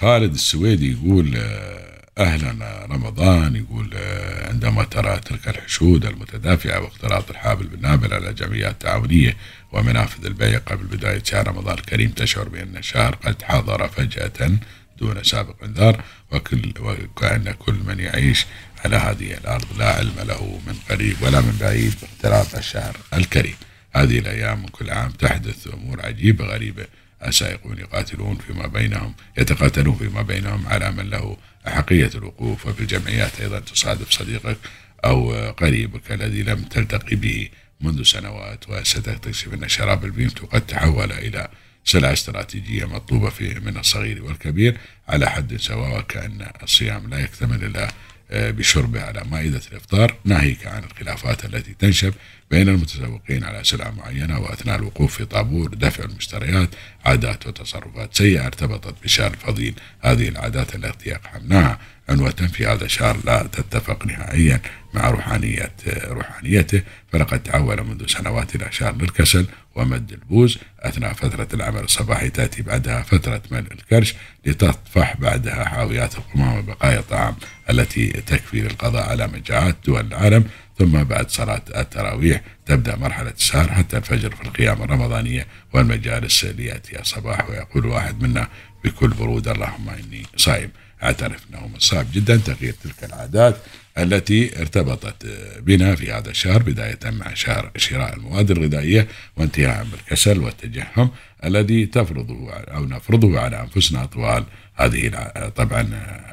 خالد السويدي يقول آه، أهلا رمضان يقول آه، عندما ترى تلك الحشود المتدافعة واختلاط الحابل بالنابل على جمعيات تعاونية ومنافذ البيع قبل بداية شهر رمضان الكريم تشعر بأن الشهر قد حضر فجأة دون سابق انذار وكل وكأن كل من يعيش على هذه الأرض لا علم له من قريب ولا من بعيد باختلاط الشهر الكريم. هذه الأيام من كل عام تحدث أمور عجيبة غريبة السائقون يقاتلون فيما بينهم يتقاتلون فيما بينهم على من له أحقية الوقوف وفي الجمعيات أيضا تصادف صديقك أو قريبك الذي لم تلتقي به منذ سنوات وستكتشف أن شراب البيمتو قد تحول إلى سلعة استراتيجية مطلوبة في من الصغير والكبير. على حد سواء وكأن الصيام لا يكتمل إلا بشربه على مائدة الإفطار ناهيك عن الخلافات التي تنشب بين المتسوقين على سلعة معينة وأثناء الوقوف في طابور دفع المشتريات عادات وتصرفات سيئة ارتبطت بشهر الفضيل هذه العادات التي يقحمناها عنوة في هذا الشهر لا تتفق نهائيا. مع روحانية روحانيته فلقد تعول منذ سنوات إلى شهر للكسل ومد البوز أثناء فترة العمل الصباحي تأتي بعدها فترة ملء الكرش لتطفح بعدها حاويات القمام وبقايا الطعام التي تكفي للقضاء على مجاعات دول العالم. ثم بعد صلاة التراويح تبدأ مرحلة السهر حتى الفجر في القيام الرمضانية والمجالس ليأتي الصباح. ويقول واحد منا بكل برود اللهم إني صائم. اعترف من صعب جدا. تغيير تلك العادات. التي ارتبطت بنا في هذا الشهر بداية مع شهر شراء المواد الغذائية وانتهاء بالكسل والتجهم الذي تفرضه أو نفرضه على أنفسنا طوال هذه طبعا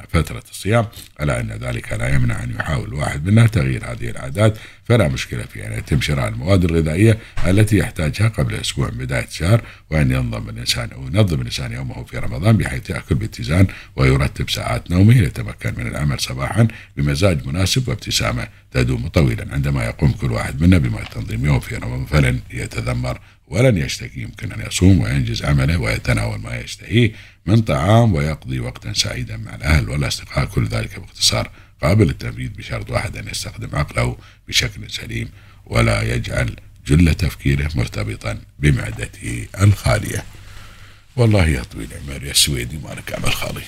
فترة الصيام ألا أن ذلك لا يمنع أن يحاول واحد منا تغيير هذه العادات فلا مشكلة في أن يتم شراء المواد الغذائية التي يحتاجها قبل أسبوع من بداية الشهر وأن ينظم الإنسان أو ينظم الإنسان يومه في رمضان بحيث يأكل باتزان ويرتب ساعات نومه ليتمكن من العمل صباحا بمزاج مناسب وابتسامة تدوم طويلا. عندما يقوم كل واحد منا بما تنظيم يوم في رمضان فلن يتذمر ولن يشتكي يمكن أن يصوم وينجز عمله ويتناول ما يشتهيه من طعام ويقضي وقتا سعيدا مع الأهل والأصدقاء كل ذلك باختصار قابل للتنفيذ بشرط واحد أن يستخدم عقله بشكل سليم ولا يجعل جل تفكيره مرتبطا بمعدته الخالية. والله يا طويل العمر يا سويدي مالك عمل خالي.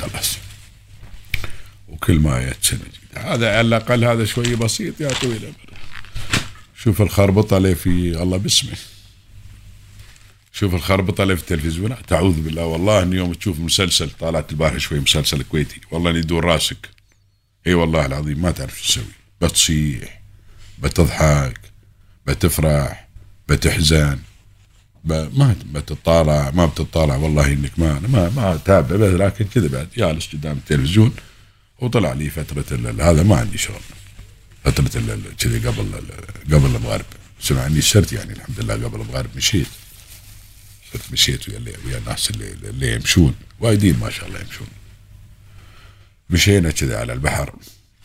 خلاص. وكل ما يتسنج هذا على الأقل هذا شوي بسيط يا طويل العمر. شوف الخربطة اللي في الله باسمه. شوف الخربطة اللي في التلفزيون. تعوذ بالله والله ان يوم تشوف مسلسل طالعت البارحة شوي مسلسل كويتي. والله يدور راسك. إي والله العظيم ما تعرف شو تسوي. بتصيح بتضحك بتفرح بتحزن ما بتطالع ما بتطالع والله إنك ما ما ما تابع لكن كذا بعد جالس قدام التلفزيون وطلع لي فترة هذا ما عندي شغل. فترة كذي قبل قبل المغرب سمع اني سرت يعني الحمد لله قبل المغرب مشيت. صرت مشيت ويا ويا الناس اللي, اللي يمشون. وايدين ما شاء الله يمشون. مشينا كذا على البحر.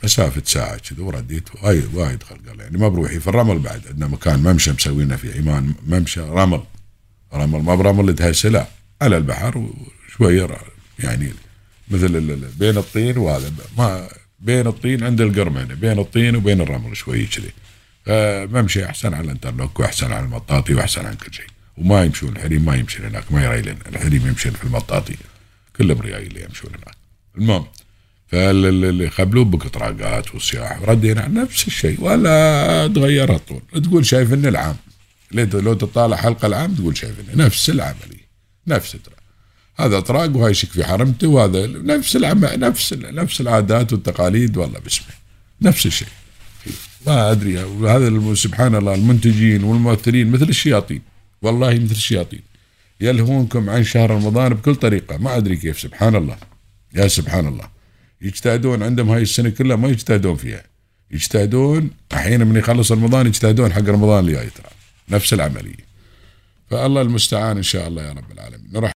مسافة ساعة كذا ورديت. وايد وايد خلق يعني ما بروحي في الرمل بعد. عندنا مكان ممشى مسوينا في عمان ممشى رمل. رمل ما برمل لا على البحر وشوية يعني مثل بين الطين وهذا. ما بين الطين عند القرمنة بين الطين وبين الرمل شوي كذي. فممشي أحسن على الأنترلوك وأحسن على المطاطي وأحسن عن كل شيء. وما يمشون الحريم ما يمشي هناك ما يرايلن الحريم يمشي في المطاطي. كلهم اللي يمشون هناك. المهم فاللي خبلوه بقطراقات وصياح ردينا نفس الشيء ولا تغير الطول. تقول شايفني العام. لو تطالع حلقة العام تقول شايفني نفس العملية نفس ترى هذا طراق وهاي يشك في حرمته وهذا نفس العمل نفس نفس العادات والتقاليد والله باسمه نفس الشيء. ما أدري وهذا سبحان الله المنتجين والممثلين مثل الشياطين والله مثل الشياطين. يلهونكم عن شهر رمضان بكل طريقة ما أدري كيف سبحان الله. يا سبحان الله. يجتهدون عندهم هاي السنة كلها ما يجتهدون فيها. يجتهدون الحين من يخلص رمضان يجتهدون حق رمضان اللي جاي ترى. نفس العملية. فالله المستعان إن شاء الله يا رب العالمين. نروح